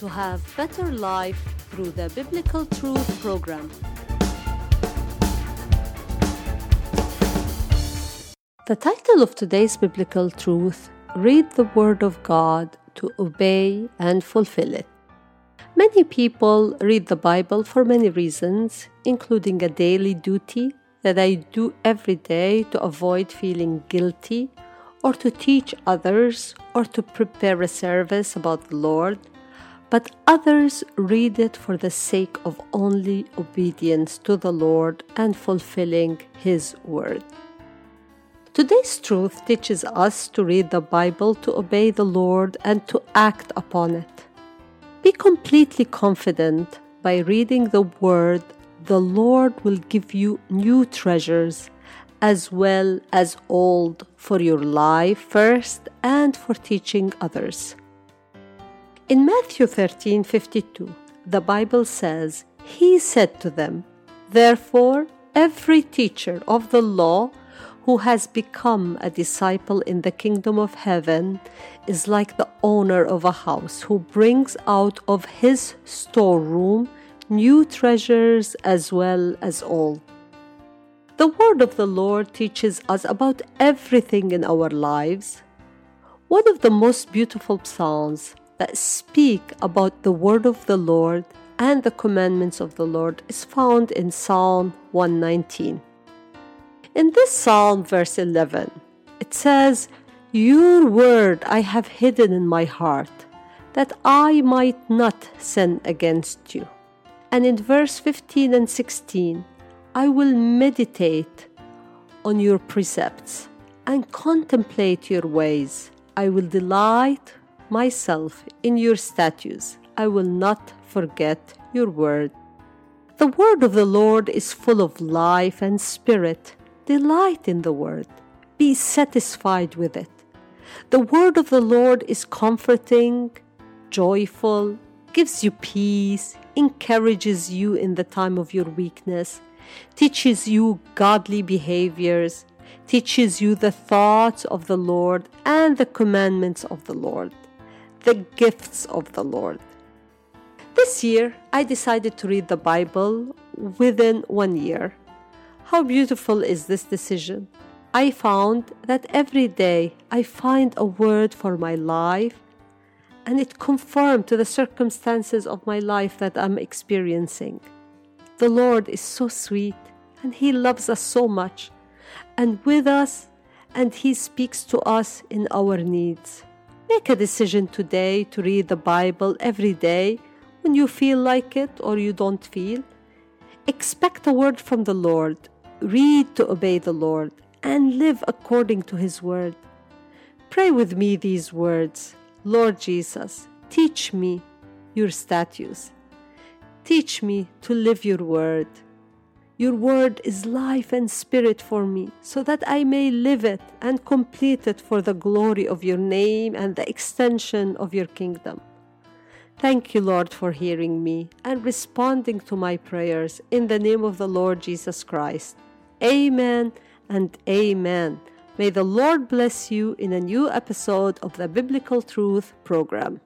to have better life through the Biblical Truth program. The title of today's Biblical Truth Read the Word of God to obey and fulfill it. Many people read the Bible for many reasons, including a daily duty that I do every day to avoid feeling guilty, or to teach others, or to prepare a service about the Lord. But others read it for the sake of only obedience to the Lord and fulfilling His word. Today's truth teaches us to read the Bible to obey the Lord and to act upon it. Be completely confident by reading the Word, the Lord will give you new treasures as well as old for your life first and for teaching others. In Matthew 13 52, the Bible says, He said to them, Therefore, every teacher of the law who has become a disciple in the kingdom of heaven is like the owner of a house who brings out of his storeroom new treasures as well as old. The word of the Lord teaches us about everything in our lives. One of the most beautiful psalms that speak about the word of the Lord and the commandments of the Lord is found in Psalm 119. In this psalm, verse 11, it says, Your word I have hidden in my heart, that I might not sin against you. And in verse 15 and 16, I will meditate on your precepts and contemplate your ways. I will delight myself in your statutes. I will not forget your word. The word of the Lord is full of life and spirit Delight in the word, be satisfied with it. The word of the Lord is comforting, joyful, gives you peace, encourages you in the time of your weakness, teaches you godly behaviors, teaches you the thoughts of the Lord and the commandments of the Lord, the gifts of the Lord. This year, I decided to read the Bible within one year. How beautiful is this decision? I found that every day I find a word for my life and it conformed to the circumstances of my life that I'm experiencing. The Lord is so sweet and He loves us so much and with us, and He speaks to us in our needs. Make a decision today to read the Bible every day when you feel like it or you don't feel. Expect a word from the Lord read to obey the Lord, and live according to His word. Pray with me these words Lord Jesus, teach me your statutes. Teach me to live your word. Your word is life and spirit for me, so that I may live it and complete it for the glory of your name and the extension of your kingdom. Thank you, Lord, for hearing me and responding to my prayers in the name of the Lord Jesus Christ. Amen and amen. May the Lord bless you in a new episode of the Biblical Truth program.